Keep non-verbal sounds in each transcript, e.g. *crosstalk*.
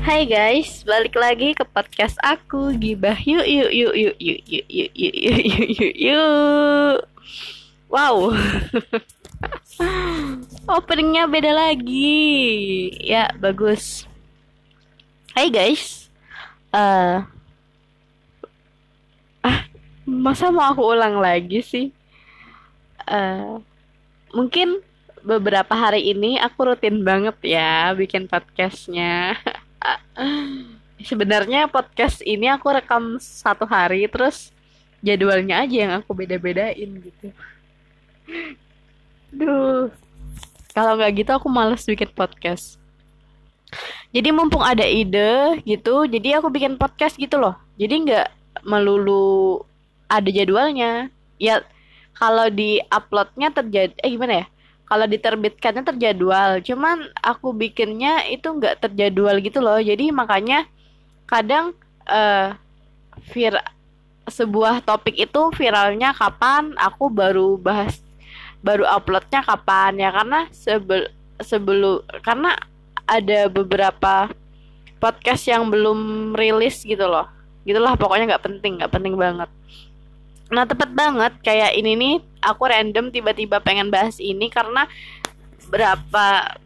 Hai guys, balik lagi ke podcast aku Gibah yuk yuk yuk yuk yuk yuk yuk yuk yuk yuk yuk yuk Wow Openingnya beda lagi Ya bagus Hai guys uh, Ah Masa mau aku ulang lagi sih uh, Mungkin beberapa hari ini aku rutin banget ya bikin podcastnya *sighs* sebenarnya podcast ini aku rekam satu hari terus jadwalnya aja yang aku beda-bedain gitu. *laughs* Duh. Kalau nggak gitu aku males bikin podcast. Jadi mumpung ada ide gitu jadi aku bikin podcast gitu loh. Jadi nggak melulu ada jadwalnya. Ya kalau di uploadnya terjadi eh gimana ya kalau diterbitkannya terjadwal. Cuman aku bikinnya itu nggak terjadwal gitu loh. Jadi makanya kadang uh, vir sebuah topik itu viralnya kapan aku baru bahas baru uploadnya kapan ya. Karena sebel sebelum karena ada beberapa podcast yang belum rilis gitu loh. Gitulah pokoknya nggak penting nggak penting banget Nah tepat banget. Kayak ini nih aku random tiba-tiba pengen bahas ini karena berapa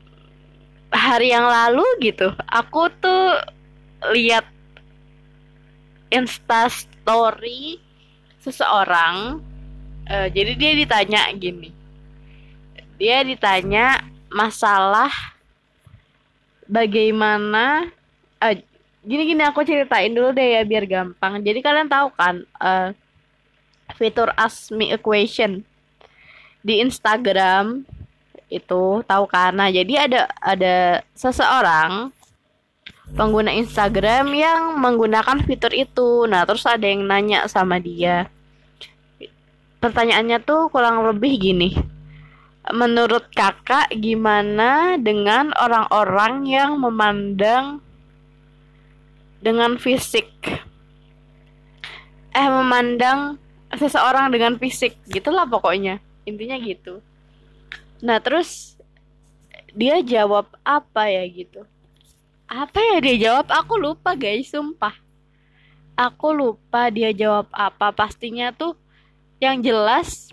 hari yang lalu gitu aku tuh lihat insta story seseorang uh, jadi dia ditanya gini. Dia ditanya masalah bagaimana uh, gini gini aku ceritain dulu deh ya biar gampang. Jadi kalian tahu kan uh, fitur Ask Me Equation di Instagram itu tahu karena jadi ada ada seseorang pengguna Instagram yang menggunakan fitur itu. Nah terus ada yang nanya sama dia. Pertanyaannya tuh kurang lebih gini. Menurut kakak gimana dengan orang-orang yang memandang dengan fisik? Eh memandang seseorang dengan fisik. Gitulah pokoknya. Intinya gitu. Nah terus dia jawab apa ya gitu. Apa ya dia jawab? Aku lupa guys sumpah. Aku lupa dia jawab apa. Pastinya tuh yang jelas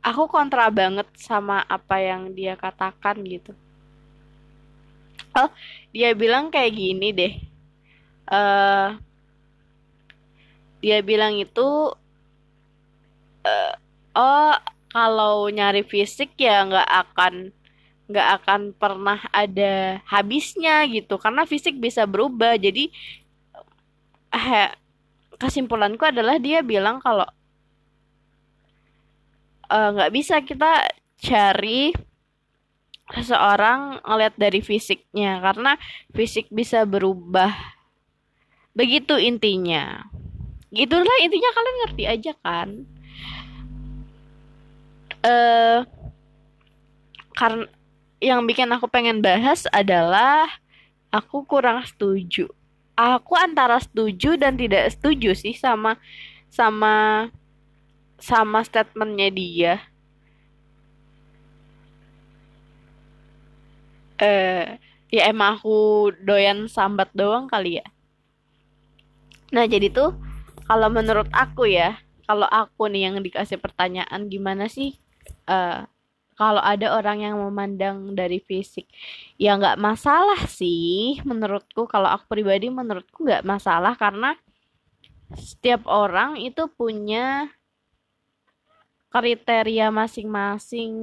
aku kontra banget sama apa yang dia katakan gitu. Oh dia bilang kayak gini deh. Uh, dia bilang itu uh, oh kalau nyari fisik ya nggak akan nggak akan pernah ada habisnya gitu. Karena fisik bisa berubah. Jadi eh, kesimpulanku adalah dia bilang kalau eh, nggak bisa kita cari seseorang ngeliat dari fisiknya. Karena fisik bisa berubah. Begitu intinya. Gitulah intinya. Kalian ngerti aja kan uh, karena yang bikin aku pengen bahas adalah aku kurang setuju. Aku antara setuju dan tidak setuju sih sama sama sama statementnya dia. Eh, ya emang aku doyan sambat doang kali ya. Nah, jadi tuh kalau menurut aku ya, kalau aku nih yang dikasih pertanyaan gimana sih uh, kalau ada orang yang memandang dari fisik ya nggak masalah sih menurutku. Kalau aku pribadi menurutku nggak masalah karena setiap orang itu punya kriteria masing-masing.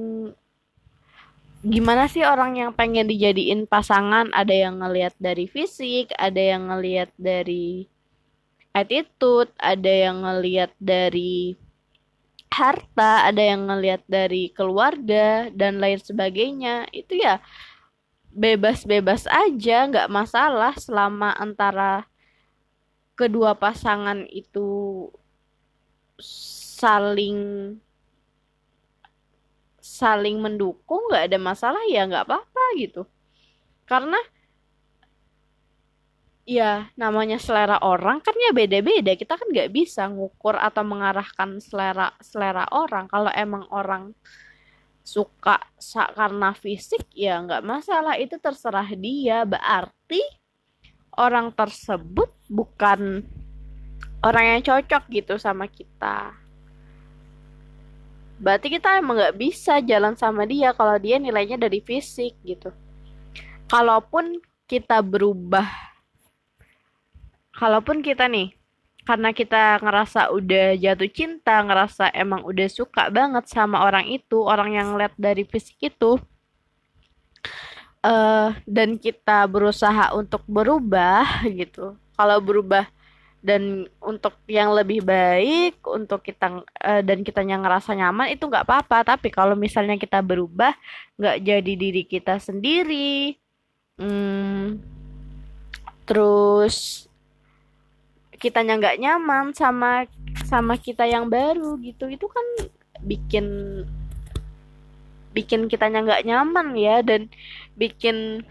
Gimana sih orang yang pengen dijadiin pasangan? Ada yang ngelihat dari fisik ada yang ngelihat dari attitude ada yang ngelihat dari harta, ada yang ngelihat dari keluarga dan lain sebagainya. Itu ya bebas-bebas aja, nggak masalah selama antara kedua pasangan itu saling saling mendukung nggak ada masalah ya nggak apa-apa gitu karena ya namanya selera orang kan ya beda-beda. Kita kan nggak bisa ngukur atau mengarahkan selera selera orang. Kalau emang orang suka karena fisik ya nggak masalah. Itu terserah dia. Berarti orang tersebut bukan orang yang cocok gitu sama kita. Berarti kita emang nggak bisa jalan sama dia kalau dia nilainya dari fisik gitu. Kalaupun kita berubah kalaupun kita nih karena kita ngerasa udah jatuh cinta, ngerasa emang udah suka banget sama orang itu, orang yang lihat dari fisik itu, uh, dan kita berusaha untuk berubah *laughs* gitu. Kalau berubah dan untuk yang lebih baik, untuk kita uh, dan kitanya ngerasa nyaman itu nggak apa-apa. Tapi kalau misalnya kita berubah, nggak jadi diri kita sendiri, hmm, terus kitanya nggak nyaman sama sama kita yang baru gitu. Itu kan bikin bikin kitanya nggak nyaman ya dan bikin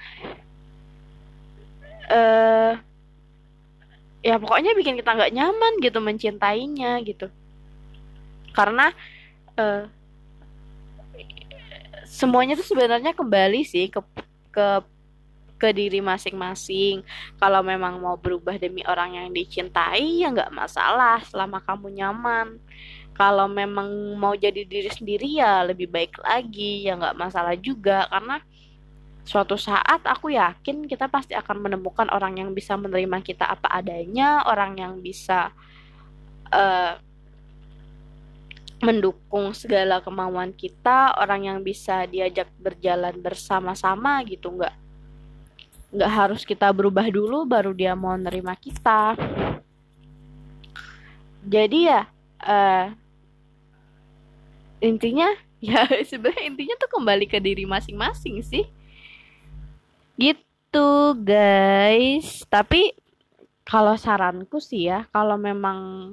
eh uh, ya pokoknya bikin kita nggak nyaman gitu mencintainya gitu. Karena uh, semuanya tuh sebenarnya kembali sih ke ke ke diri masing-masing. Kalau memang mau berubah demi orang yang dicintai ya nggak masalah selama kamu nyaman. Kalau memang mau jadi diri sendiri ya lebih baik lagi ya nggak masalah juga karena suatu saat aku yakin kita pasti akan menemukan orang yang bisa menerima kita apa adanya, orang yang bisa uh, mendukung segala kemauan kita, orang yang bisa diajak berjalan bersama-sama gitu nggak nggak harus kita berubah dulu baru dia mau nerima kita. Jadi ya uh, intinya *laughs* ya sebenarnya intinya tuh kembali ke diri masing-masing sih. Gitu guys. Tapi kalau saranku sih ya kalau memang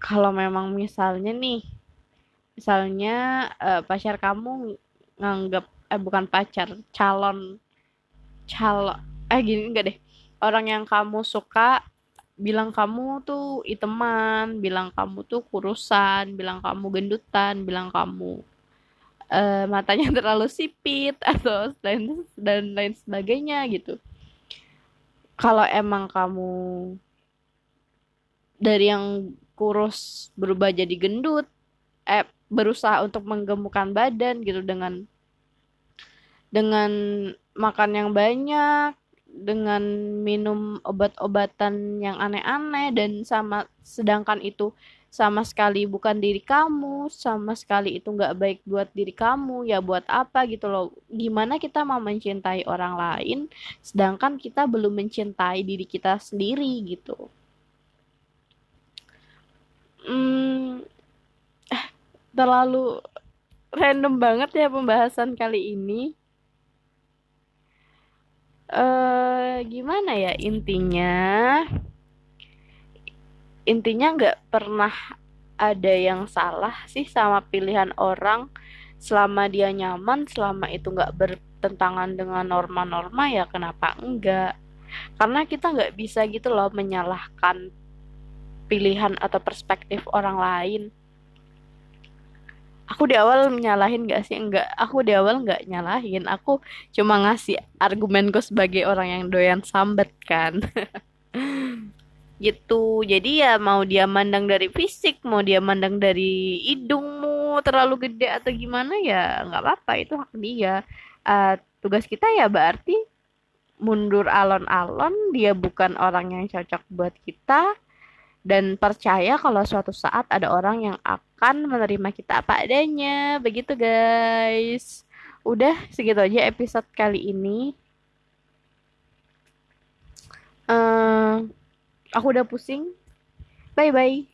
kalau memang misalnya nih misalnya uh, pacar kamu nganggap eh bukan pacar calon calon eh gini enggak deh. Orang yang kamu suka bilang kamu tuh iteman bilang kamu tuh kurusan bilang kamu gendutan bilang kamu uh, matanya *laughs* terlalu sipit atau dan dan lain sebagainya gitu. Kalau emang kamu dari yang kurus berubah jadi gendut eh berusaha untuk menggemukkan badan gitu dengan dengan makan yang banyak, dengan minum obat-obatan yang aneh-aneh dan sama sedangkan itu sama sekali bukan diri kamu, sama sekali itu nggak baik buat diri kamu, ya buat apa gitu loh. Gimana kita mau mencintai orang lain, sedangkan kita belum mencintai diri kita sendiri gitu. Hmm, eh, terlalu random banget ya pembahasan kali ini gimana ya intinya? Intinya nggak pernah ada yang salah sih sama pilihan orang. Selama dia nyaman selama itu nggak bertentangan dengan norma-norma ya kenapa enggak? Karena kita nggak bisa gitu loh menyalahkan pilihan atau perspektif orang lain aku di awal nyalahin gak sih? Enggak aku di awal nggak nyalahin. Aku cuma ngasih argumenku sebagai orang yang doyan sambet kan. *laughs* Gitu. Jadi ya mau dia mandang dari fisik mau dia mandang dari hidungmu terlalu gede atau gimana ya nggak apa-apa. Itu hak dia. Uh, tugas kita ya berarti mundur alon-alon. Dia bukan orang yang cocok buat kita dan percaya kalau suatu saat ada orang yang akan menerima kita apa adanya. Begitu guys. Udah segitu aja episode kali ini. Uh, aku udah pusing. Bye bye.